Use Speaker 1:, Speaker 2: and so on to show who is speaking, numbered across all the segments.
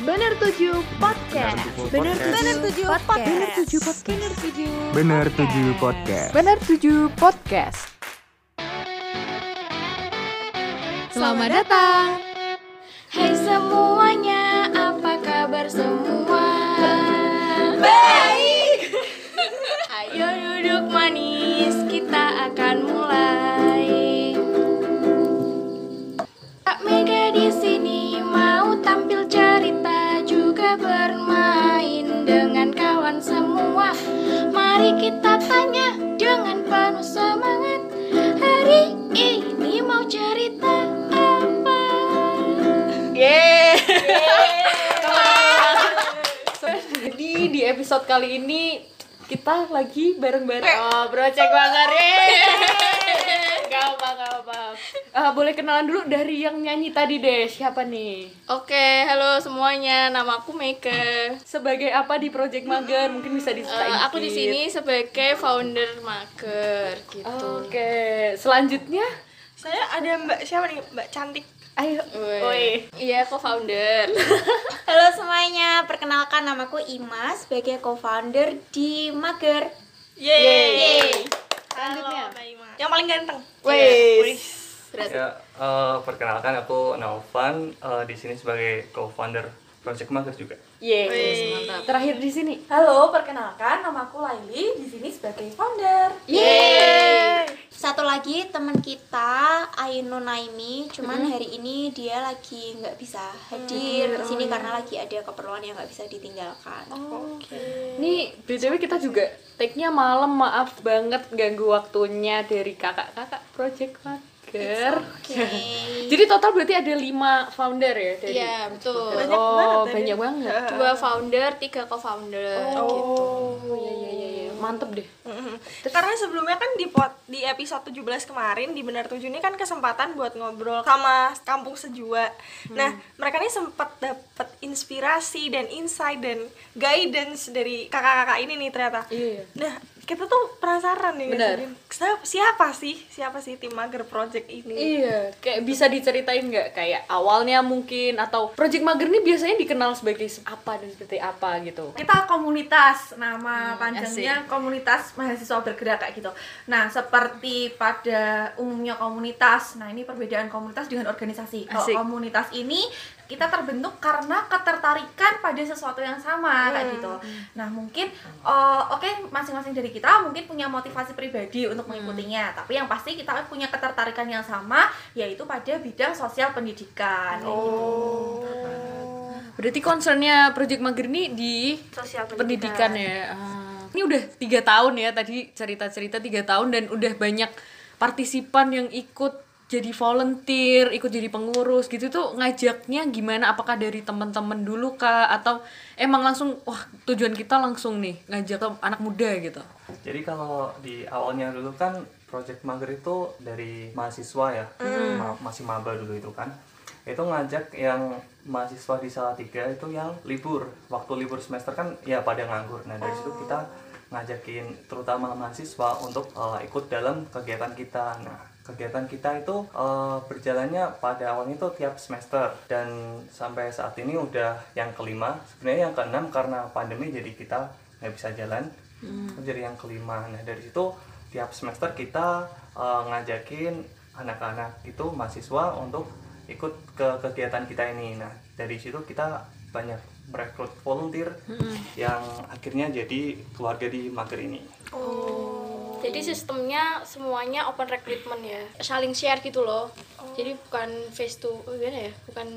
Speaker 1: Bener Tujuh Podcast.
Speaker 2: Bener tujuh podcast.
Speaker 1: Bener Tujuh Podcast.
Speaker 3: Bener tujuh.
Speaker 2: Bener tujuh podcast.
Speaker 1: Bener Tujuh Podcast. Selamat datang.
Speaker 3: Hai semuanya, apa kabar semua? Mari kita tanya dengan penuh semangat. Hari ini mau cerita apa?
Speaker 1: Jadi di episode kali ini kita lagi bareng-bareng. Oh, Project Bangar Gak apa, gak apa. Ah, boleh kenalan dulu dari yang nyanyi tadi deh. Siapa nih?
Speaker 3: Oke, halo semuanya. Nama aku Meike.
Speaker 1: Sebagai apa di Project Mager? Mungkin bisa
Speaker 3: Eh,
Speaker 1: diceritain.
Speaker 3: aku di sini sebagai founder Maker gitu.
Speaker 1: Oke, selanjutnya
Speaker 4: Saya ada Mbak siapa nih? Mbak cantik.
Speaker 1: ayo.
Speaker 3: Woi. Iya, co-founder.
Speaker 5: Halo semuanya, perkenalkan namaku Ima sebagai co-founder di Mager.
Speaker 4: Yeay.
Speaker 1: Selanjutnya.
Speaker 4: Halo, Mbak Ima. Yang paling ganteng.
Speaker 1: Wes.
Speaker 3: Berarti
Speaker 6: Ya, eh, perkenalkan aku Naufan eh, di sini sebagai co-founder Project Maker juga.
Speaker 1: Yes.
Speaker 3: mantap.
Speaker 1: Terakhir di sini.
Speaker 7: Halo, perkenalkan namaku Laili di sini sebagai founder.
Speaker 1: Yeay.
Speaker 5: Lagi teman kita Aino Naimi, cuman hari ini dia lagi nggak bisa hadir di sini karena lagi ada keperluan yang nggak bisa ditinggalkan.
Speaker 1: Nih, BTW kita juga take-nya malam, maaf banget ganggu waktunya dari kakak-kakak Project Maker.
Speaker 5: Oke.
Speaker 1: Jadi total berarti ada lima founder ya dari
Speaker 3: Iya, betul.
Speaker 4: Banyak
Speaker 1: oh,
Speaker 4: banget tadi.
Speaker 1: banyak banget.
Speaker 3: Dua founder, tiga co-founder gitu.
Speaker 1: Oh, iya iya iya iya. Mantep deh.
Speaker 4: Mhm. Karena sebelumnya kan di pot di episode 17 kemarin di Benar 7 ini kan kesempatan buat ngobrol sama kampung sejua. Nah, mereka ini sempat dapat inspirasi dan insight dan guidance dari kakak-kakak ini nih ternyata.
Speaker 1: Iya.
Speaker 4: Nah, kita tuh penasaran nih
Speaker 1: Benar.
Speaker 4: Din. Siapa- Siapa sih? Siapa sih tim Mager Project ini?
Speaker 1: Iya, kayak bisa diceritain nggak kayak awalnya mungkin atau Project Mager ini biasanya dikenal sebagai apa dan seperti apa gitu.
Speaker 7: Kita komunitas, nama panjangnya komunitas mahasiswa bergerak kayak gitu. Nah, seperti pada umumnya komunitas, nah ini perbedaan komunitas dengan organisasi. Kalau
Speaker 1: Asik.
Speaker 7: komunitas ini kita terbentuk karena ketertarikan pada sesuatu yang sama kayak gitu. Nah, mungkin eh, oke masing-masing dari kita mungkin punya motivasi pribadi untuk mengikutinya, tapi yang pasti kita punya ketertarikan yang sama yaitu pada bidang sosial pendidikan. kayak gitu.
Speaker 1: Berarti concernnya Project Mager ini di
Speaker 4: Sosial
Speaker 1: pendidikan ya. Ah. Ini udah tiga tahun ya tadi cerita-cerita tiga tahun dan udah banyak partisipan yang ikut jadi volunteer, ikut jadi pengurus gitu tuh ngajaknya gimana? Apakah dari teman-teman dulu kah atau emang langsung wah tujuan kita langsung nih ngajak ke anak muda gitu?
Speaker 6: Jadi kalau di awalnya dulu kan Project Mager itu dari mahasiswa ya, ma- masih maba dulu itu kan. Itu ngajak yang mahasiswa di Salatiga itu yang libur. Waktu libur semester kan ya pada nganggur. Nah, dari situ kita ngajakin terutama mahasiswa untuk eh, ikut dalam kegiatan kita. Nah, kegiatan kita itu eh, berjalannya pada awalnya itu tiap semester dan sampai saat ini udah yang kelima. Sebenarnya yang keenam karena pandemi jadi kita nggak bisa jalan. Itu jadi yang kelima. Nah dari situ tiap semester kita eh, ngajakin anak-anak itu mahasiswa untuk ikut ke kegiatan kita ini. Nah dari situ kita banyak merekrut volunteer yang akhirnya jadi keluarga di Mager ini.
Speaker 3: Jadi sistemnya semuanya open recruitment ya. Saling share gitu loh. Jadi bukan face to oh, gimana ya? Bukan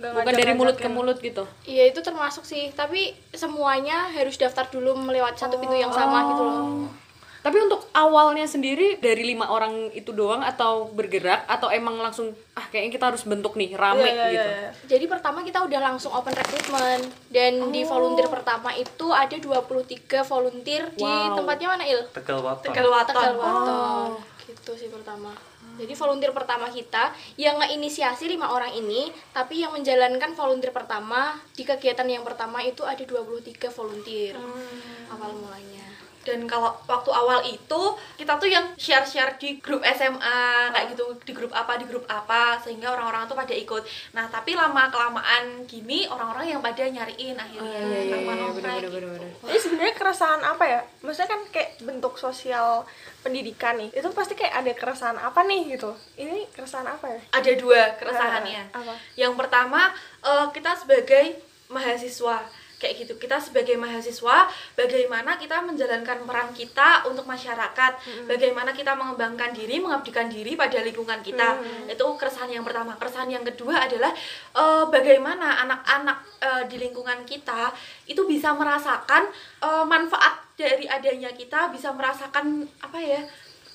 Speaker 1: Bukan dari mulut ke mulut gitu.
Speaker 3: Iya itu termasuk sih, tapi semuanya harus daftar dulu melewati satu pintu yang sama gitu loh.
Speaker 1: Tapi untuk awalnya sendiri dari lima orang itu doang atau bergerak atau emang langsung ah kayaknya kita harus bentuk nih rame
Speaker 4: Iya, iya,
Speaker 1: gitu.
Speaker 4: iya, iya.
Speaker 3: Jadi pertama kita udah langsung open recruitment dan di volunteer pertama itu ada 23 volunteer di
Speaker 1: Wow.
Speaker 3: tempatnya mana Il?
Speaker 6: Tegal Waton.
Speaker 4: Tegal Waton.
Speaker 3: Tegal Waton. Gitu sih pertama. Jadi volunteer pertama kita yang ngeinisiasi lima orang ini, tapi yang menjalankan volunteer pertama di kegiatan yang pertama itu ada 23 volunteer awal mulanya.
Speaker 7: Dan kalau waktu awal itu kita tuh yang share-share di grup SMA kayak gitu di grup apa di grup apa sehingga orang-orang tuh pada ikut nah tapi lama kelamaan gini orang-orang yang pada nyariin akhirnya
Speaker 1: iya, iya,
Speaker 7: sama
Speaker 1: iya,
Speaker 7: nongkrong
Speaker 1: bener, bener,
Speaker 7: gitu.
Speaker 1: bener.
Speaker 4: Jadi sebenarnya keresahan apa ya? Maksudnya kan kayak bentuk sosial pendidikan nih. Itu pasti kayak ada keresahan apa nih gitu. Ini keresahan apa ya?
Speaker 7: ada dua keresahannya
Speaker 4: Apa?
Speaker 7: yang pertama eh, kita sebagai mahasiswa kayak gitu. Kita sebagai mahasiswa bagaimana kita menjalankan peran kita untuk masyarakat? Bagaimana kita mengembangkan diri mengabdikan diri pada lingkungan kita? Itu keresahan yang pertama. Keresahan yang kedua adalah eh, bagaimana anak-anak eh, di lingkungan kita itu bisa merasakan eh, manfaat dari adanya kita bisa merasakan apa ya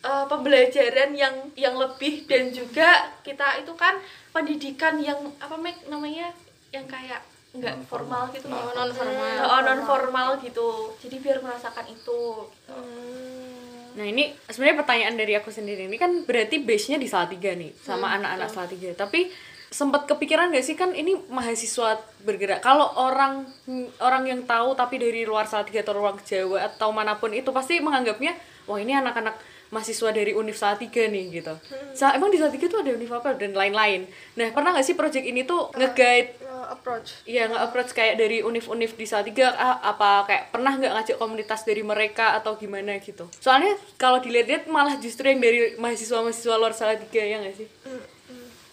Speaker 7: eh, pembelajaran yang yang lebih dan juga kita itu kan pendidikan yang apa namanya? Yang kayak nggak formal gitu loh non formal. oh non formal gitu. Jadi biar merasakan itu.
Speaker 1: Nah ini sebenarnya pertanyaan dari aku sendiri. Ini kan berarti base-nya di Salatiga nih sama anak-anak Salatiga. Tapi sempat kepikiran gak sih kan ini mahasiswa bergerak. Kalau orang orang yang tahu tapi dari luar Salatiga atau luar Jawa atau mana pun itu pasti menganggapnya wah ini anak-anak mahasiswa dari Univ Salatiga nih gitu. Sa emang di Salatiga tuh ada Univ apa dan lain-lain. Nah pernah gak sih project ini tuh nge-guide
Speaker 4: Uh, approach.
Speaker 1: Iya nge-approach kayak dari univ-univ di Salatiga ah, apa kayak pernah nggak ngajak komunitas dari mereka atau gimana gitu soalnya kalau dilihat-lihat malah justru yang dari mahasiswa-mahasiswa luar Salatiga ya nggak sih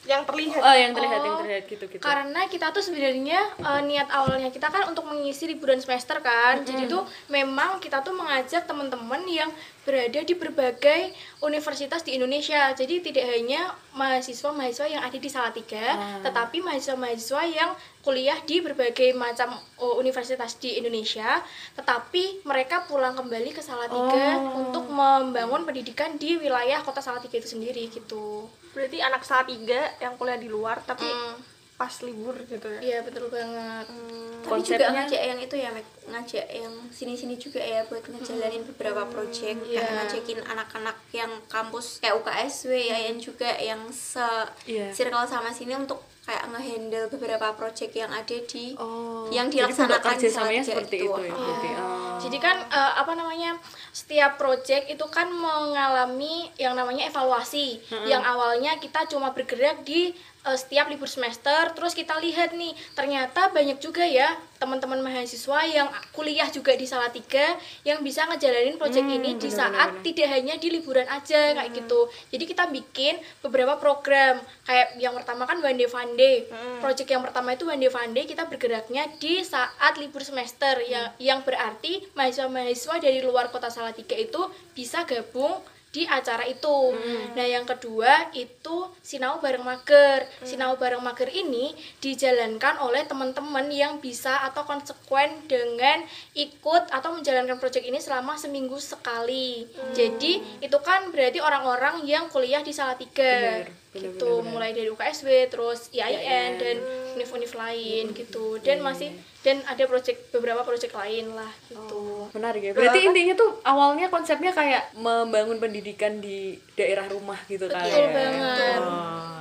Speaker 4: Yang terlihat.
Speaker 1: oh yang terlihat yang
Speaker 3: Oh,
Speaker 1: terlihat gitu gitu
Speaker 3: Karena kita tuh sebenarnya eh, niat awalnya kita kan untuk mengisi liburan semester kan. Jadi tuh memang kita tuh mengajak teman-teman yang berada di berbagai universitas di Indonesia. Jadi tidak hanya mahasiswa-mahasiswa yang ada di Salatiga, tetapi mahasiswa-mahasiswa yang kuliah di berbagai macam oh, universitas di Indonesia, tetapi mereka pulang kembali ke Salatiga untuk membangun pendidikan di wilayah kota Salatiga itu sendiri gitu.
Speaker 4: Berarti anak saat tiga yang kuliah di luar tapi
Speaker 3: Hmm.
Speaker 4: pas libur gitu ya.
Speaker 3: Iya betul banget.
Speaker 5: Tapi juga
Speaker 1: Konsepnya-
Speaker 5: ngajak yang itu ya, Mek. ngajak yang sini-sini juga ya buat ngejalanin beberapa project
Speaker 3: Iya.
Speaker 5: kayak ngajakin anak-anak yang kampus kayak UKSW ya yang juga yang se
Speaker 1: Iya.
Speaker 5: circle sama sini untuk kayak ngehandle beberapa project yang ada di
Speaker 1: oh
Speaker 5: yang
Speaker 1: jadi
Speaker 5: dilaksanakan di
Speaker 1: kerjasamanya
Speaker 5: Salatiga
Speaker 1: seperti
Speaker 5: itu.
Speaker 1: itu, ya berarti Oh.
Speaker 3: Jadi kan eh, apa namanya setiap project itu kan mengalami yang namanya evaluasi. Yang awalnya kita cuma bergerak di eh, setiap libur semester, terus kita lihat nih ternyata banyak juga ya teman-teman mahasiswa yang kuliah juga di Salatiga yang bisa ngejalanin project ini di saat tidak hanya di liburan aja kayak gitu. Jadi kita bikin beberapa program kayak yang pertama kan One Day Fun Day. Project yang pertama itu One Day Fun Day kita bergeraknya di saat libur semester. Yang yang berarti mahasiswa-mahasiswa dari luar kota Salatiga itu bisa gabung di acara itu. Nah, yang kedua itu Sinau Bareng Mager. Sinau Bareng Mager ini dijalankan oleh teman-teman yang bisa atau konsekuen dengan ikut atau menjalankan proyek ini selama seminggu sekali. Jadi, itu kan berarti orang-orang yang kuliah di Salatiga.
Speaker 1: Benar, benar,
Speaker 3: gitu,
Speaker 1: benar, benar.
Speaker 3: mulai dari UKSW, terus IAIN dan univ-univ lain gitu. Dan masih dan ada proyek beberapa proyek lain lah gitu.
Speaker 1: menarik ya berarti intinya tuh awalnya konsepnya kayak membangun pendidikan di daerah rumah gitu kan
Speaker 3: Betul
Speaker 1: ya?
Speaker 3: banget.
Speaker 1: oh,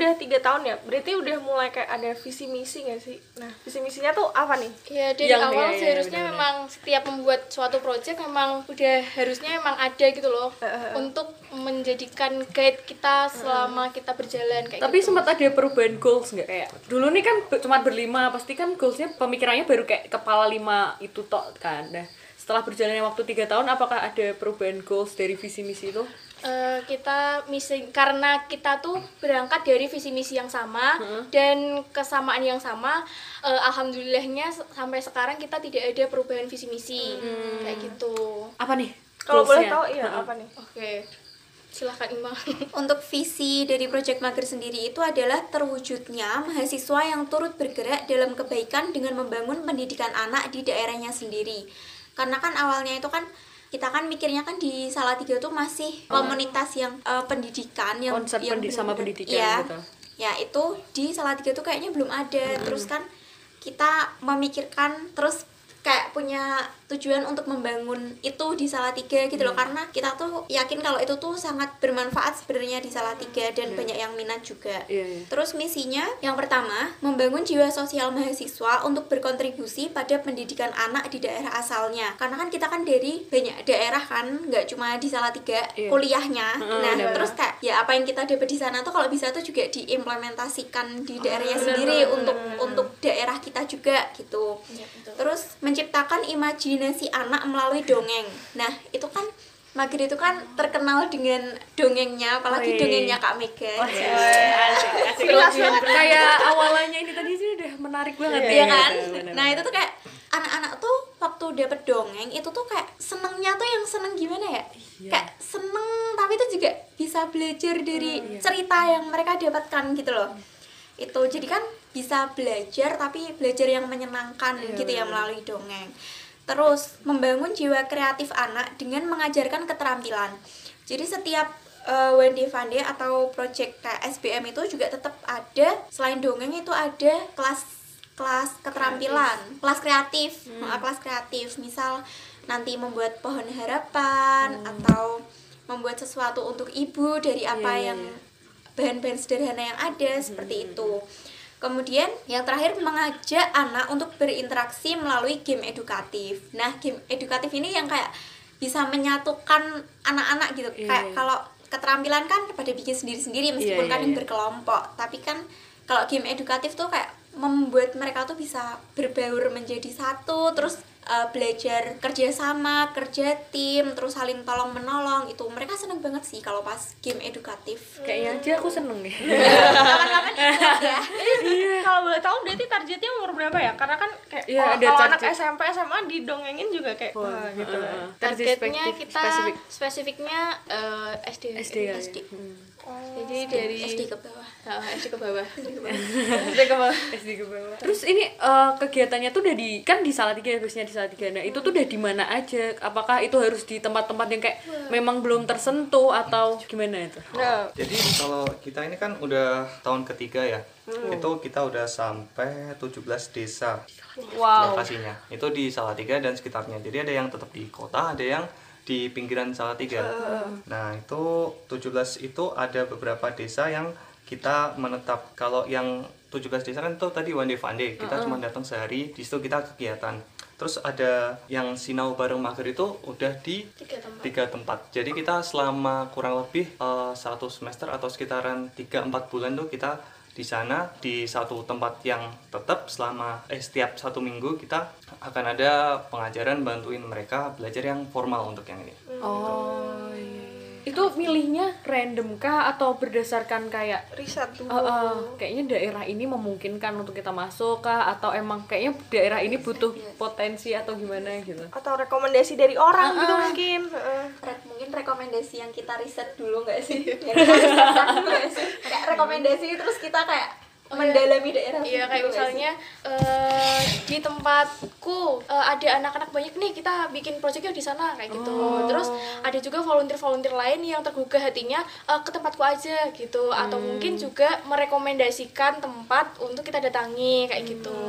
Speaker 4: udah tiga tahun ya. Berarti udah mulai kayak ada visi misi gak sih? Nah, visi misinya tuh apa nih?
Speaker 3: Ya dari
Speaker 1: Yang-
Speaker 3: awal
Speaker 1: iya,
Speaker 3: seharusnya
Speaker 1: benar-benar.
Speaker 3: memang setiap membuat suatu proyek memang udah harusnya memang ada gitu loh untuk menjadikan guide kita selama kita berjalan kayak
Speaker 1: Tapi
Speaker 3: gitu.
Speaker 1: sempat ada perubahan goals nggak kayak dulu nih kan cuma berlima pasti kan goalsnya pemikirannya baru kayak kepala lima itu tok kan. Nah setelah berjalannya waktu tiga tahun apakah ada perubahan goals dari visi misi itu?
Speaker 3: Eh, kita misi karena kita tuh berangkat dari visi misi yang sama dan kesamaan yang sama eh, alhamdulillahnya sampai sekarang kita tidak ada perubahan visi misi kayak gitu
Speaker 1: Apa nih?
Speaker 4: Kalau boleh tahu iya
Speaker 1: Heeh.
Speaker 4: apa nih?
Speaker 3: oke silahkan Ima
Speaker 5: Untuk visi dari Project Mager sendiri itu adalah terwujudnya mahasiswa yang turut bergerak dalam kebaikan dengan membangun pendidikan anak di daerahnya sendiri. Karena kan awalnya itu kan kita kan mikirnya kan di Salatiga tuh masih komunitas yang eh, pendidikan yang
Speaker 1: Konsep
Speaker 5: yang
Speaker 1: pendi- sama pendidikan
Speaker 5: Iya.
Speaker 1: gitu.
Speaker 5: Ya, itu di Salatiga tuh kayaknya belum ada. Terus kan kita memikirkan terus kayak punya tujuan untuk membangun itu di Salatiga gitu loh karena kita tuh yakin kalau itu tuh sangat bermanfaat sebenarnya di Salatiga dan banyak yang minat juga.
Speaker 1: Iya, iya.
Speaker 5: Terus misinya yang pertama, membangun jiwa sosial mahasiswa untuk berkontribusi pada pendidikan anak di daerah asalnya. Karena kan kita kan dari banyak daerah kan, nggak cuma di Salatiga
Speaker 1: Iya.
Speaker 5: kuliahnya. nah,
Speaker 1: benar.
Speaker 5: terus kayak ya apa yang kita dapat di sana tuh kalau bisa tuh juga diimplementasikan di daerahnya sendiri untuk untuk daerah kita juga gitu. Terus menciptakan imajinasi anak melalui dongeng. Nah, itu kan Magir itu kan terkenal dengan dongengnya, apalagi
Speaker 1: Wih.
Speaker 5: dongengnya Kak Mega.
Speaker 1: kayak awalannya ini tadi sih udah menarik banget
Speaker 5: Iya
Speaker 1: ya
Speaker 5: kan? Nah itu tuh kayak anak-anak tuh waktu dapet dongeng itu tuh kayak senengnya tuh yang seneng gimana ya? Kayak seneng tapi itu juga bisa belajar dari cerita yang mereka dapatkan gitu loh. Itu jadi kan bisa belajar tapi belajar yang menyenangkan gitu ya melalui dongeng. Terus membangun jiwa kreatif anak dengan mengajarkan keterampilan. Jadi setiap uh, Wendy Vande atau project kayak SBM itu juga tetap ada selain dongeng itu ada kelas kelas keterampilan, kelas kreatif, uh, kelas kreatif. Misal nanti membuat pohon harapan atau membuat sesuatu untuk ibu dari apa
Speaker 1: Iya, iya,
Speaker 5: yang
Speaker 1: iya.
Speaker 5: bahan-bahan sederhana yang ada seperti itu. Kemudian yang terakhir mengajak anak untuk berinteraksi melalui game edukatif. Nah, game edukatif ini yang kayak bisa menyatukan anak-anak gitu.
Speaker 1: Iya,
Speaker 5: kayak
Speaker 1: iya.
Speaker 5: kalau keterampilan kan pada bikin sendiri-sendiri meskipun
Speaker 1: Iya,
Speaker 5: kan
Speaker 1: iya,
Speaker 5: yang
Speaker 1: iya.
Speaker 5: berkelompok. Tapi kan kalau game edukatif tuh kayak membuat mereka tuh bisa berbaur menjadi satu, terus uh, belajar kerjasama, kerja tim, terus saling tolong menolong itu mereka seneng banget sih kalau pas game edukatif.
Speaker 1: kayaknya aja aku seneng nih
Speaker 5: Kapan-kapan ya.
Speaker 4: Kalau boleh tahu berarti targetnya umur berapa ya? Karena kan kayak
Speaker 1: Iya,
Speaker 4: kalau anak. SMP SMA didongengin juga kayak wah gitu.
Speaker 1: Heeh.
Speaker 3: targetnya kita
Speaker 1: spesifik.
Speaker 3: spesifiknya eh, SD
Speaker 1: SD
Speaker 5: SD.
Speaker 1: Hmm.
Speaker 3: Jadi dari
Speaker 5: SD ke bawah.
Speaker 3: Ah, SD ke bawah
Speaker 1: SD ke bawah. SD ke bawah. Terus ini eh, kegiatannya tuh udah di kan di Salatiga biasanya di Salatiga. Nah, itu tuh udah di mana aja? Apakah itu harus di tempat-tempat yang kayak memang belum tersentuh atau gimana itu?
Speaker 4: Nah,
Speaker 6: Jadi kalau kita ini kan udah tahun ketiga ya, itu kita udah sampai 17 desa
Speaker 1: Wow.
Speaker 6: lokasinya. Itu di Salatiga dan sekitarnya. Jadi ada yang tetap di kota, ada yang di pinggiran Salatiga. Nah itu 17 itu ada beberapa desa yang kita menetap. Kalau yang 17 desa kan itu tadi one day fun day. Kita cuma datang sehari, di situ kita kegiatan. Terus ada yang sinau bareng mager itu udah di
Speaker 3: tiga tempat
Speaker 6: tiga tempat. Jadi kita selama kurang lebih eh, satu semester atau sekitaran 3-4 bulan tuh kita di sana di satu tempat yang tetap selama eh setiap satu minggu kita akan ada pengajaran bantuin mereka belajar yang formal untuk yang ini.
Speaker 1: Oh, iya. Itu milihnya random kah atau berdasarkan kayak
Speaker 4: riset dulu.
Speaker 1: eh, eh, kayaknya daerah ini memungkinkan untuk kita masuk kah atau emang kayaknya daerah ini butuh potensi atau gimana gitu?
Speaker 4: Atau rekomendasi dari orang gitu mungkin. Heeh.
Speaker 5: Re- mungkin rekomendasi yang kita riset dulu nggak sih? nggak sih? Kayak rekomendasi terus kita kayak mendalami daerah
Speaker 3: Iya
Speaker 5: gitu
Speaker 3: kayak misalnya eh, di tempatku eh, ada anak-anak banyak nih kita bikin proyeknya di sana kayak gitu. Terus ada juga volunteer-volunteer lain yang tergugah hatinya eh, ke tempatku aja gitu atau mungkin juga merekomendasikan tempat untuk kita datangi kayak gitu.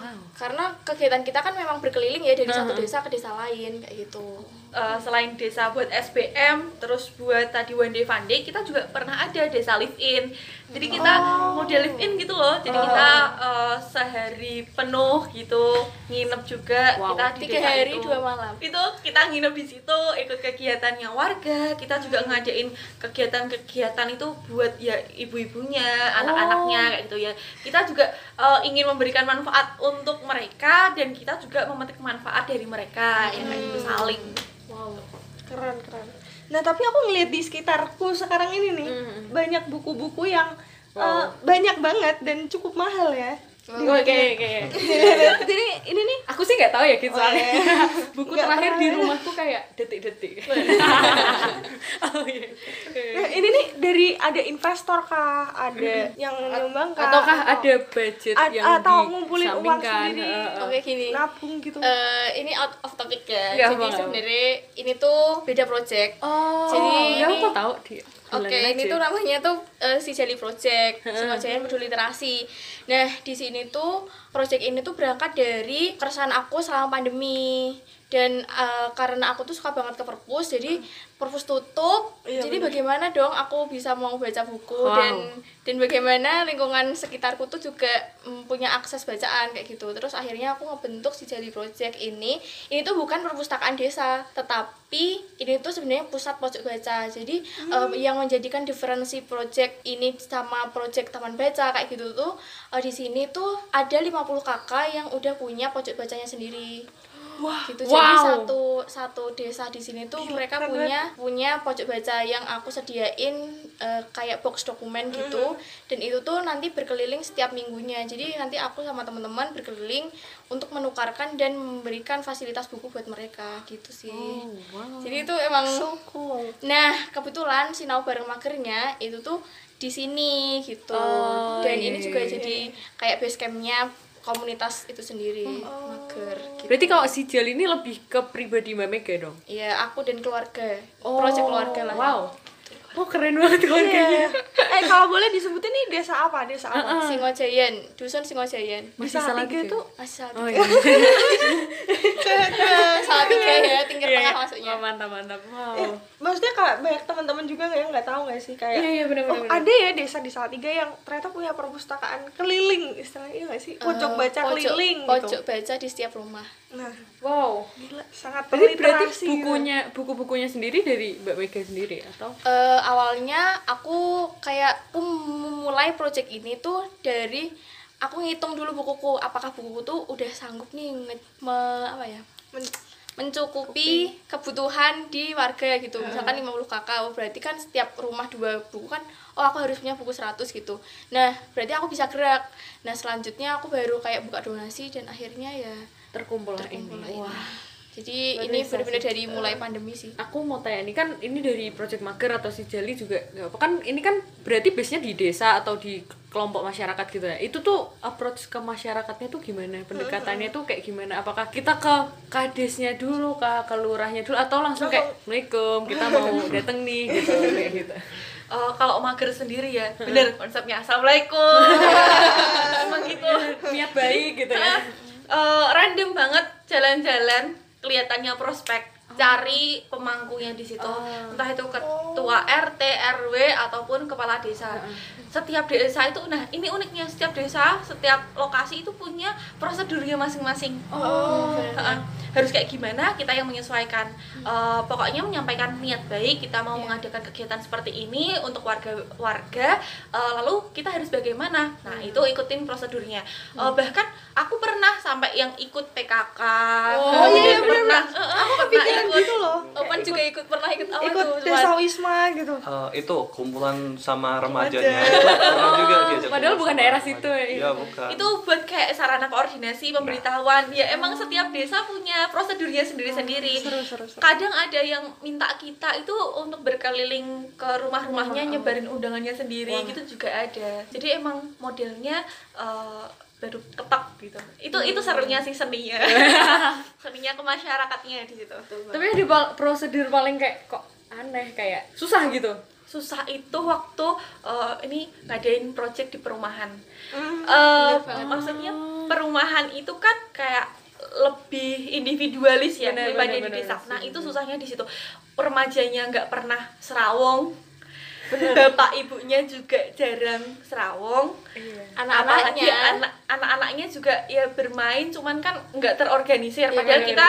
Speaker 1: Wow.
Speaker 3: Karena kegiatan kita kan memang berkeliling ya dari satu desa ke desa lain kayak gitu.
Speaker 7: Eh, selain desa buat SBM, terus buat tadi one day fun day, kita juga pernah ada desa live in. Jadi kita model live in gitu loh. Jadi kita eh, sehari penuh gitu nginep juga
Speaker 1: Wow.
Speaker 7: kita di
Speaker 3: Tiga
Speaker 7: desa
Speaker 3: hari
Speaker 7: itu.
Speaker 3: dua malam.
Speaker 7: Itu kita nginep di situ, ikut kegiatannya warga. Kita juga ngadain kegiatan-kegiatan itu buat ya ibu-ibunya, anak-anaknya kayak gitu ya. Kita juga eh, ingin memberikan manfaat untuk mereka dan kita juga memetik manfaat dari mereka yang kayak gitu saling.
Speaker 3: Wow.
Speaker 4: Keren keren. Nah tapi aku ngeliat di sekitarku sekarang ini nih banyak buku-buku yang eh, banyak banget dan cukup mahal ya.
Speaker 1: Oke, oke.
Speaker 4: Jadi ini nih
Speaker 1: Aku sih nggak tahu ya gitu
Speaker 4: Oh,
Speaker 1: soalnya.
Speaker 4: iya.
Speaker 1: Buku
Speaker 4: Nggak
Speaker 1: terakhir di rumahku kayak detik-detik. oh iya.
Speaker 4: Nah, ini nih dari ada investor kah, ada yang nyumbang kah,
Speaker 1: Ataukah
Speaker 4: atau
Speaker 1: ada budget
Speaker 4: ad-
Speaker 1: yang
Speaker 4: atau ngumpulin uang
Speaker 1: disampingkan?
Speaker 4: sendiri?
Speaker 1: Heeh.
Speaker 3: Oke gini.
Speaker 4: nabung gitu?
Speaker 3: Eh, ini out of topic ya.
Speaker 1: Ya,
Speaker 3: Jadi sebenarnya ini tuh beda project.
Speaker 1: Oh,
Speaker 3: Jadi
Speaker 1: ya
Speaker 3: ini-
Speaker 1: aku tahu dia.
Speaker 3: Oke,
Speaker 1: Bilangin
Speaker 3: ini tuh namanya tuh eh, si Jali Project, Singojaya Peduli Literasi. Nah, di sini tuh project ini tuh berangkat dari keresahan aku selama pandemi. Dan eh, karena aku tuh suka banget ke perpus, jadi perpus tutup. jadi bagaimana dong aku bisa mau baca buku
Speaker 1: Wow.
Speaker 3: dan dan bagaimana lingkungan sekitarku tuh juga mm, punya akses bacaan kayak gitu. Terus akhirnya aku ngebentuk si Jali Project ini. Ini tuh bukan perpustakaan desa, tetapi ini tuh sebenarnya pusat pojok baca. Jadi eh, yang menjadikan diferensi project ini sama project taman baca kayak gitu tuh eh, di sini tuh ada 50 kakak yang udah punya pojok bacanya sendiri. Wah, gitu. Jadi
Speaker 1: Wow.
Speaker 3: satu satu desa di sini tuh mereka punya punya pojok baca yang aku sediain eh, kayak box dokumen gitu. Dan itu tuh nanti berkeliling setiap minggunya. Jadi nanti aku sama teman-teman berkeliling untuk menukarkan dan memberikan fasilitas buku buat mereka gitu sih. Jadi itu emang Nah, kebetulan sinau bareng magernya itu tuh di sini gitu.
Speaker 1: Oh,
Speaker 3: Dan
Speaker 1: iya,
Speaker 3: ini juga
Speaker 1: iya,
Speaker 3: jadi kayak base campnya komunitas itu sendiri, mager gitu.
Speaker 1: Berarti kalau si Jal ini lebih ke pribadi Mbak Mega dong?
Speaker 3: Iya, aku dan keluarga. Project keluarga lah.
Speaker 1: Wow. Oh keren banget keluarganya.
Speaker 4: eh kalau boleh disebutin nih desa apa desa apa
Speaker 3: Singojayan, dusun Singojayan.
Speaker 1: Masih salah
Speaker 4: tiga
Speaker 1: tiga.
Speaker 4: tuh
Speaker 3: Masih salah
Speaker 1: Oh
Speaker 3: tiga.
Speaker 1: iya.
Speaker 3: salah tiga ya, tingkat
Speaker 1: Iya,
Speaker 3: tengah
Speaker 1: iya.
Speaker 3: maksudnya.
Speaker 1: Oh, mantap mantap. Wow.
Speaker 4: Eh, maksudnya kalau banyak teman-teman juga nggak yang nggak tahu nggak sih kayak
Speaker 1: Iya, iya, bener,
Speaker 4: oh
Speaker 1: bener,
Speaker 4: ada ya desa di Salatiga yang ternyata punya perpustakaan keliling istilahnya iya nggak sih pojok
Speaker 3: Eh,
Speaker 4: baca
Speaker 3: pojok-
Speaker 4: keliling
Speaker 3: Pojok
Speaker 4: gitu
Speaker 3: baca di setiap rumah.
Speaker 4: nah
Speaker 1: Wow.
Speaker 4: gila sangat
Speaker 1: Berarti
Speaker 4: gitu.
Speaker 1: bukunya buku-bukunya sendiri dari Mbak Mega sendiri atau?
Speaker 3: Eh, awalnya aku kayak aku mulai project ini tuh dari aku ngitung dulu bukuku apakah bukuku tuh udah sanggup nih nge- me- apa ya
Speaker 4: Men-
Speaker 3: mencukupi kebutuhan di warga gitu. Misalkan 50 kakak oh, berarti kan setiap rumah dua buku kan oh aku harus punya buku 100 gitu. Nah berarti aku bisa gerak. Nah selanjutnya aku baru kayak buka donasi dan akhirnya ya
Speaker 1: Terkumpul,
Speaker 3: terkumpul
Speaker 1: ini. Wah.
Speaker 3: Jadi
Speaker 1: Luar
Speaker 3: ini benar-benar dari mulai pandemi sih
Speaker 1: Aku mau tanya nih kan ini dari Project Mager atau si Jali juga nggak apa kan ini kan berarti base-nya di desa atau di kelompok masyarakat gitu ya. Itu tuh approach ke masyarakatnya tuh gimana? Pendekatannya tuh kayak gimana? Apakah kita ke kadesnya dulu, ke ke lurahnya dulu atau langsung kayak Assalamualaikum, kita mau dateng nih gitu kayak gitu.
Speaker 7: Eh, kalau mager sendiri ya bener konsepnya assalamualaikum emang gitu
Speaker 1: Niat baik gitu ya.
Speaker 7: Eh, random banget jalan-jalan kelihatannya prospek cari pemangkunya di situ. Entah itu ketua RT RW ataupun kepala desa. Setiap desa itu nah ini uniknya. Setiap desa setiap lokasi itu punya prosedurnya masing-masing. Heeh. Harus kayak gimana kita yang menyesuaikan. Eh, pokoknya menyampaikan niat baik kita mau mengadakan kegiatan seperti ini untuk warga warga eh, lalu kita harus bagaimana? Nah itu ikutin prosedurnya. Eh, bahkan aku pernah sampai yang ikut PKK
Speaker 3: Oh,
Speaker 4: iya, iya,
Speaker 7: pernah.
Speaker 4: bener,
Speaker 7: eh,
Speaker 4: aku
Speaker 7: pernah
Speaker 4: kepikiran
Speaker 7: ikut.
Speaker 4: gitu loh.
Speaker 3: Opan juga ikut pernah ikut apa
Speaker 4: ikut
Speaker 3: tuh
Speaker 4: desa wisma gitu.
Speaker 6: Eh, itu kumpulan sama remajanya. itu pernah juga diajak
Speaker 1: Padahal bukan
Speaker 6: sama
Speaker 1: daerah situ ya.
Speaker 6: Iya. bukan.
Speaker 7: itu buat kayak sarana koordinasi pemberitahuan. Ya emang setiap desa punya prosedurnya sendiri-sendiri kadang ada yang minta kita itu untuk berkeliling ke rumah-rumahnya nyebarin undangannya sendiri gitu juga ada. Jadi emang modelnya eh, baru ketok gitu. Itu itu serunya sih seninya. Seninya ke masyarakatnya di situ.
Speaker 1: Tapi pal- prosedur paling kayak kok aneh kayak susah gitu.
Speaker 7: susah itu waktu eh, ini ngadain project di perumahan. Eh, maksudnya perumahan itu kan kayak lebih individualis ya daripada di desa. Nah itu susahnya di situ. Remajanya nggak pernah serawong, bapak ibunya juga jarang serawong. Apalagi
Speaker 3: anak-anaknya
Speaker 7: anak anak-anaknya juga ya bermain, cuman kan nggak terorganisir.
Speaker 1: Iya,
Speaker 7: Padahal kita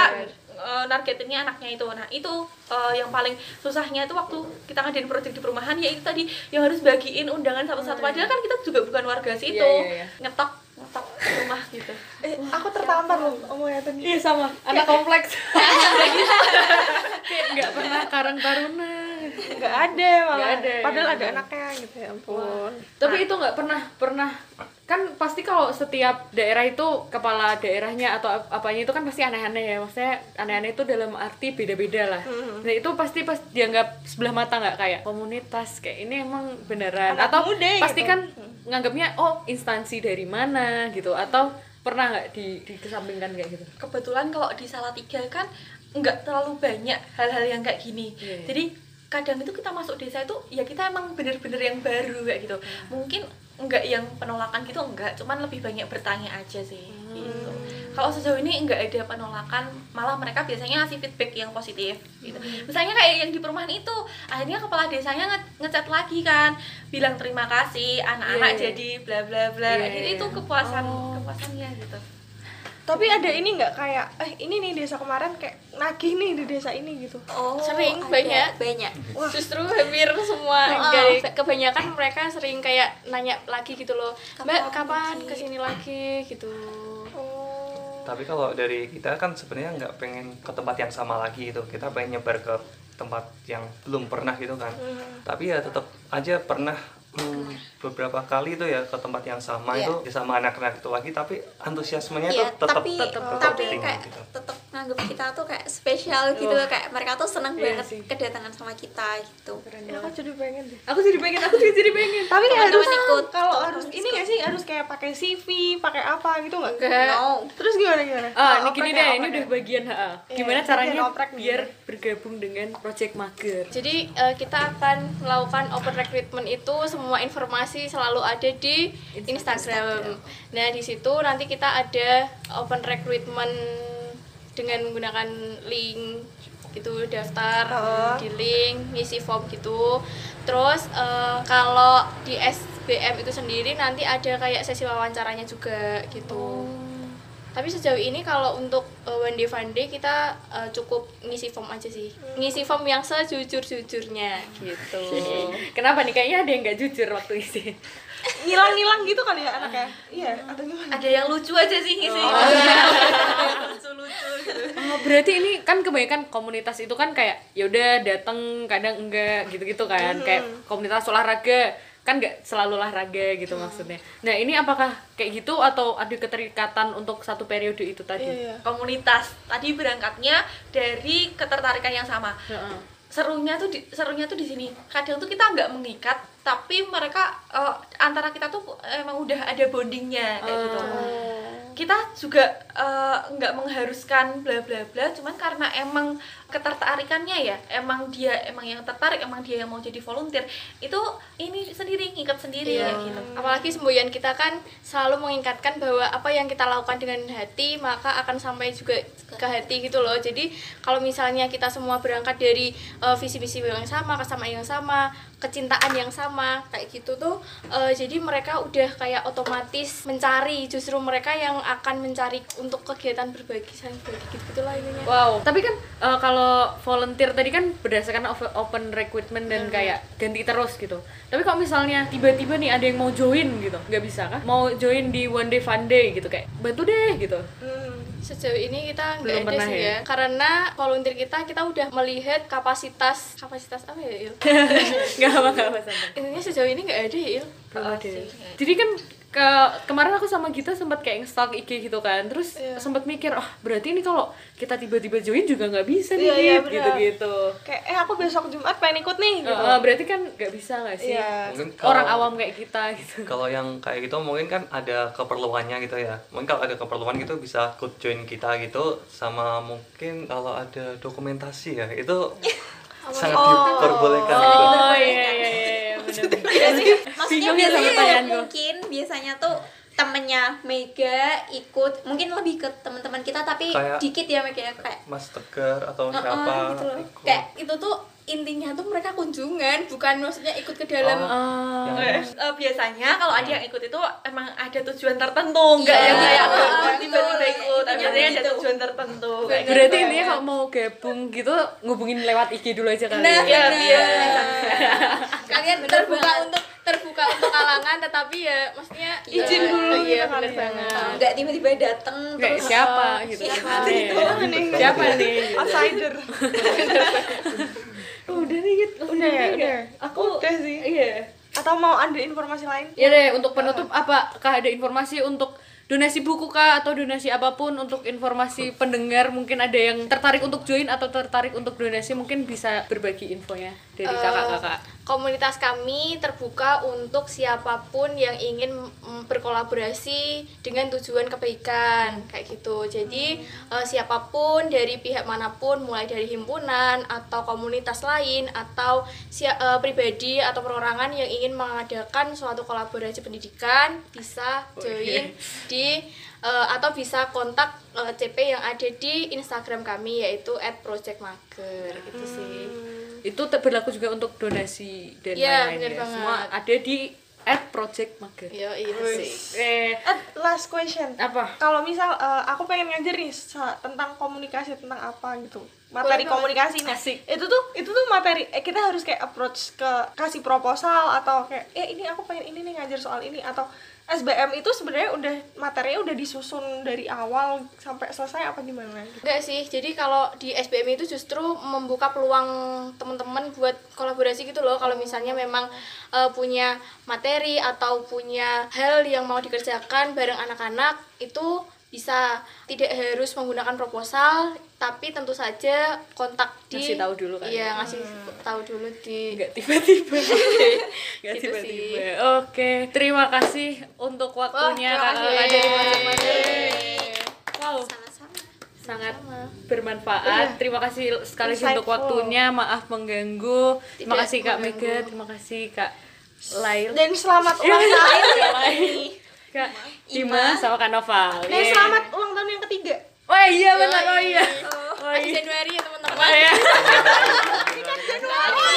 Speaker 7: eh, nargetinnya anaknya itu. Nah itu eh, yang paling susahnya itu waktu kita ngadain proyek di perumahan ya itu tadi yang harus bagiin undangan satu-satu. Padahal kan kita juga bukan warga situ,
Speaker 1: Iya, iya, iya.
Speaker 7: ngetok ngetok rumah gitu.
Speaker 4: Eh aku tertampar loh omongnya tadi.
Speaker 1: Iya sama, anak kompleks. Kayak nggak pernah karang taruna.
Speaker 4: nggak ada malah.
Speaker 1: ada,
Speaker 4: padahal
Speaker 1: ya
Speaker 4: ada. anaknya gitu ya ampun.
Speaker 1: Tapi itu nggak pernah pernah. Kan pasti kalau setiap daerah itu kepala daerahnya atau ap- apanya itu kan pasti aneh-aneh ya. Maksudnya aneh-aneh itu dalam arti beda-beda lah. Nah itu pasti pas dianggap sebelah mata nggak kayak komunitas kayak ini emang beneran.
Speaker 4: Anak
Speaker 1: atau
Speaker 4: muda
Speaker 1: pasti
Speaker 4: gitu.
Speaker 1: kan nganggapnya oh instansi dari mana? gitu. Atau pernah nggak di dikesampingkan kayak gitu?
Speaker 7: Kebetulan kalau di Salatiga kan nggak terlalu banyak hal-hal yang kayak gini.
Speaker 1: Iya, iya.
Speaker 7: jadi kadang itu kita masuk desa itu ya kita emang bener-bener yang baru kayak gitu. Mungkin enggak yang penolakan gitu enggak cuman lebih banyak bertanya aja sih gitu. Kalau sejauh ini enggak ada penolakan malah mereka biasanya ngasih feedback yang positif gitu. Misalnya kayak yang di perumahan itu akhirnya kepala desanya nge- ngecat lagi kan bilang terima kasih anak-anak
Speaker 1: Iya, iya.
Speaker 7: jadi bla bla bla
Speaker 1: Iya,
Speaker 7: Kayak gitu.
Speaker 1: iya.
Speaker 7: itu kepuasan kepuasannya gitu
Speaker 4: Tapi ada ini nggak kayak eh ini nih desa kemarin kayak nagih nih di desa ini gitu.
Speaker 5: Oh,
Speaker 3: Sering,
Speaker 5: ada.
Speaker 3: banyak.
Speaker 5: banyak
Speaker 3: Justru hampir semua
Speaker 5: Oh.
Speaker 3: dari- kebanyakan mereka sering kayak nanya lagi gitu loh. Mbak,
Speaker 5: Kapan
Speaker 3: kapan
Speaker 5: lagi?"
Speaker 3: ke sini lagi gitu.
Speaker 6: Tapi kalau dari kita kan sebenarnya nggak pengen ke tempat yang sama lagi gitu. Kita pengen nyebar ke tempat yang belum pernah gitu kan. Tapi ya tetap aja pernah hmm, beberapa kali itu ya ke tempat yang sama
Speaker 5: Iya.
Speaker 6: itu ya sama anak-anak itu lagi tapi antusiasmenya
Speaker 5: Iya,
Speaker 6: tuh tetap
Speaker 5: tapi
Speaker 6: tetap,
Speaker 5: tapi
Speaker 6: tinggi
Speaker 5: kayak
Speaker 6: gitu.
Speaker 5: Tetap nganggep kita tuh kayak spesial gitu kayak mereka tuh seneng
Speaker 1: Iya
Speaker 5: banget
Speaker 1: sih.
Speaker 5: kedatangan sama kita gitu
Speaker 4: Ya, aku jadi pengen deh.
Speaker 1: aku jadi pengen aku juga jadi pengen
Speaker 4: Tapi
Speaker 5: Teman-teman
Speaker 4: harus
Speaker 5: ikut.
Speaker 4: kalau harus ini nggak sih harus kayak pakai CV, pakai apa gitu nggak?
Speaker 3: Enggak.
Speaker 5: no
Speaker 4: Terus gimana gimana?
Speaker 1: Ah, ini
Speaker 4: Oh,
Speaker 1: gini deh, ini udah bagian HA.
Speaker 4: Iya,
Speaker 1: Gimana caranya biar bergabung dengan project mager?
Speaker 3: Jadi eh, kita akan melakukan open recruitment itu semua informasi selalu ada di Instagram. Nah, di situ nanti kita ada open recruitment dengan menggunakan link gitu daftar di link ngisi form gitu terus eh, kalau di SBM itu sendiri nanti ada kayak sesi wawancaranya juga gitu tapi sejauh ini kalau untuk uh, one day fun day kita uh, cukup ngisi form aja sih ngisi form yang sejujur jujurnya gitu
Speaker 1: Kenapa nih? Kayaknya ada yang nggak jujur waktu isi.
Speaker 4: Ngilang-ngilang gitu kali ya anaknya. Iya, atau gimana?
Speaker 7: ada yang lucu aja sih ngisi
Speaker 1: Oh.
Speaker 7: gitu
Speaker 1: Oh, berarti ini kan kebanyakan komunitas itu kan kayak ya udah datang kadang enggak gitu-gitu kan. Kayak komunitas olahraga kan nggak selalu olahraga gitu maksudnya. Nah, ini apakah kayak gitu atau ada keterikatan untuk satu periode itu tadi?
Speaker 4: Iya, iya.
Speaker 7: komunitas tadi berangkatnya dari ketertarikan yang sama
Speaker 1: Heeh.
Speaker 7: serunya tuh di, serunya tuh di sini kadang tuh kita nggak mengikat tapi mereka eh, antara kita tuh emang udah ada bondingnya kayak gitu kita juga eh, nggak mengharuskan bla bla bla cuman karena emang ketertarikannya ya. Emang dia emang yang tertarik emang dia yang mau jadi volunteer. Itu ini sendiri ngikat sendiri
Speaker 3: Iya.
Speaker 7: kayak gitu.
Speaker 3: Apalagi semboyan kita kan selalu mengingatkan bahwa apa yang kita lakukan dengan hati maka akan sampai juga ke hati gitu loh. Jadi kalau misalnya kita semua berangkat dari eh, visi misi yang sama kesamaan yang sama kecintaan yang sama kayak gitu tuh eh, jadi mereka udah kayak otomatis mencari justru mereka yang akan mencari untuk kegiatan berbagi saling berbagi gitu gitulah intinya.
Speaker 1: Wow, tapi kan eh, kalau volunteer tadi kan berdasarkan open recruitment dan kayak ganti terus gitu. Tapi kalau misalnya tiba-tiba nih ada yang mau join gitu, nggak bisa kah? Mau join di one day fun day gitu kayak bantu deh gitu.
Speaker 3: Sejauh ini kita
Speaker 1: Belum
Speaker 3: nggak ada
Speaker 1: pernah
Speaker 3: sih
Speaker 1: ya?
Speaker 3: ya. Karena volunteer kita kita udah melihat kapasitas kapasitas apa ya Il?
Speaker 1: Nggak apa nggak apa santai.
Speaker 3: Intinya sejauh ini nggak ada ya Il.
Speaker 1: Belum ada. Jadi kan ke kemarin aku sama Gita sempat kayak nge-stalk IG gitu kan terus sempat mikir ah berarti ini kalau kita tiba-tiba join juga nggak bisa nih
Speaker 4: Iya, iya,
Speaker 1: Git,"
Speaker 4: benar.
Speaker 1: gitu-gitu
Speaker 4: Kayak eh aku besok Jumat pengen ikut nih gitu.
Speaker 1: Eh, berarti kan nggak bisa nggak sih
Speaker 4: Iya.
Speaker 6: Mungkin
Speaker 1: orang awam kayak kita gitu
Speaker 6: Kalau yang kayak gitu mungkin kan ada keperluannya gitu ya. Mungkin kalau ada keperluan gitu bisa ikut join kita gitu sama mungkin kalau ada dokumentasi ya itu sangat diperbolehkan gitu.
Speaker 1: oh iya iya iya
Speaker 5: maksudnya
Speaker 1: ya
Speaker 5: biasanya
Speaker 1: gua.
Speaker 5: mungkin biasanya tuh temennya Mega ikut mungkin lebih ke teman-teman kita tapi
Speaker 6: Kayak-
Speaker 5: dikit ya Mega ya kayak
Speaker 6: Mas Tegar atau
Speaker 5: Heeh,
Speaker 6: siapa
Speaker 5: gitu loh.
Speaker 6: ikut.
Speaker 5: kayak itu tuh intinya tuh mereka kunjungan bukan maksudnya ikut ke dalam
Speaker 6: Oh,
Speaker 7: Eh, biasanya kalau ada yang ikut itu emang ada tujuan tertentu enggak
Speaker 5: Iya,
Speaker 7: yang kayak "Oh, tiba-tiba
Speaker 5: betul.
Speaker 7: ikut tapi biasanya ada
Speaker 5: begitu.
Speaker 7: tujuan tertentu gitu.
Speaker 1: berarti intinya kalau mau gabung gitu ngubungin lewat IG dulu aja kali
Speaker 5: Nah,
Speaker 1: ya
Speaker 7: Iya,
Speaker 5: bener.
Speaker 7: iya.
Speaker 5: kalian
Speaker 3: terbuka
Speaker 5: terbuka
Speaker 3: untuk terbuka untuk kalangan tetapi ya maksudnya
Speaker 4: Izin
Speaker 3: eh,
Speaker 4: dulu
Speaker 3: iya
Speaker 4: gitu
Speaker 3: bener
Speaker 4: kali ya.
Speaker 3: banget
Speaker 5: nggak tiba-tiba dateng terus
Speaker 1: siapa gitu
Speaker 5: siapa gitu.
Speaker 4: nih?
Speaker 1: siapa nih gitu.
Speaker 4: Outsider.
Speaker 1: udah nih gitu
Speaker 4: Udah ya, udah.
Speaker 1: aku
Speaker 4: Udah sih.
Speaker 1: iya
Speaker 4: Atau mau ada informasi lain?
Speaker 1: ya deh untuk penutup apakah ada informasi untuk donasi buku kah atau donasi apa pun untuk informasi pendengar mungkin ada yang tertarik untuk join atau tertarik untuk donasi mungkin bisa berbagi infonya dari kakak-kakak
Speaker 3: komunitas kami terbuka untuk siapa pun yang ingin berkolaborasi dengan tujuan kebaikan kayak gitu. Jadi eh, siapa pun dari pihak mana pun, mulai dari himpunan atau komunitas lain atau eh, pribadi atau perorangan yang ingin mengadakan suatu kolaborasi pendidikan bisa join di eh, atau bisa kontak eh, CP yang ada di Instagram kami yaitu @projectmager itu sih.
Speaker 1: Itu berlaku juga untuk donasi dan
Speaker 3: Iya,
Speaker 1: lain-lain ya.
Speaker 3: banget.
Speaker 1: semua ada di at project mager
Speaker 3: Yo, iya sih.
Speaker 1: eh
Speaker 4: Eh, last question.
Speaker 1: apa
Speaker 4: Kalau misal eh, aku pengen ngajar nih tentang komunikasi tentang apa gitu. Materi
Speaker 3: Boleh,
Speaker 4: komunikasi nah.
Speaker 1: Asik.
Speaker 4: Itu tuh itu tuh materi eh, kita harus kayak approach ke kasih proposal atau kayak eh ini aku pengen ini nih ngajar soal ini atau SBM itu sebenarnya udah materinya udah disusun dari awal sampai selesai apa gimana.
Speaker 3: Enggak sih, jadi kalau di SBM itu justru membuka peluang teman-teman buat kolaborasi gitu loh. Kalau misalnya memang eh, punya materi atau punya hal yang mau dikerjakan bareng anak-anak itu bisa tidak harus menggunakan proposal, tapi tentu saja kontak di
Speaker 1: Ngasih tahu dulu kan?
Speaker 3: Iya, ngasih tahu dulu di
Speaker 1: nggak tiba-tiba. Nggak
Speaker 3: Gitu
Speaker 1: tiba-tiba. Oke terima kasih untuk waktunya
Speaker 3: terima
Speaker 1: kakak dari Project Mager wow.
Speaker 5: Sama-sama.
Speaker 1: Sangat bermanfaat. Terima kasih sekali lagi untuk
Speaker 4: Insightful.
Speaker 1: waktunya. Maaf mengganggu. Terima
Speaker 3: Tidak
Speaker 1: kasih kak. Mega terima kasih kak Lail.
Speaker 4: Dan selamat ulang tahun.
Speaker 1: Kak Ima sama kak Noval.
Speaker 4: Dan selamat ulang tahun yang ketiga.
Speaker 1: Oh iya benar. Oh iya. Oh
Speaker 3: Masih
Speaker 1: iya.
Speaker 3: Januari ya teman-teman.
Speaker 1: Oh, iya.
Speaker 4: Januari.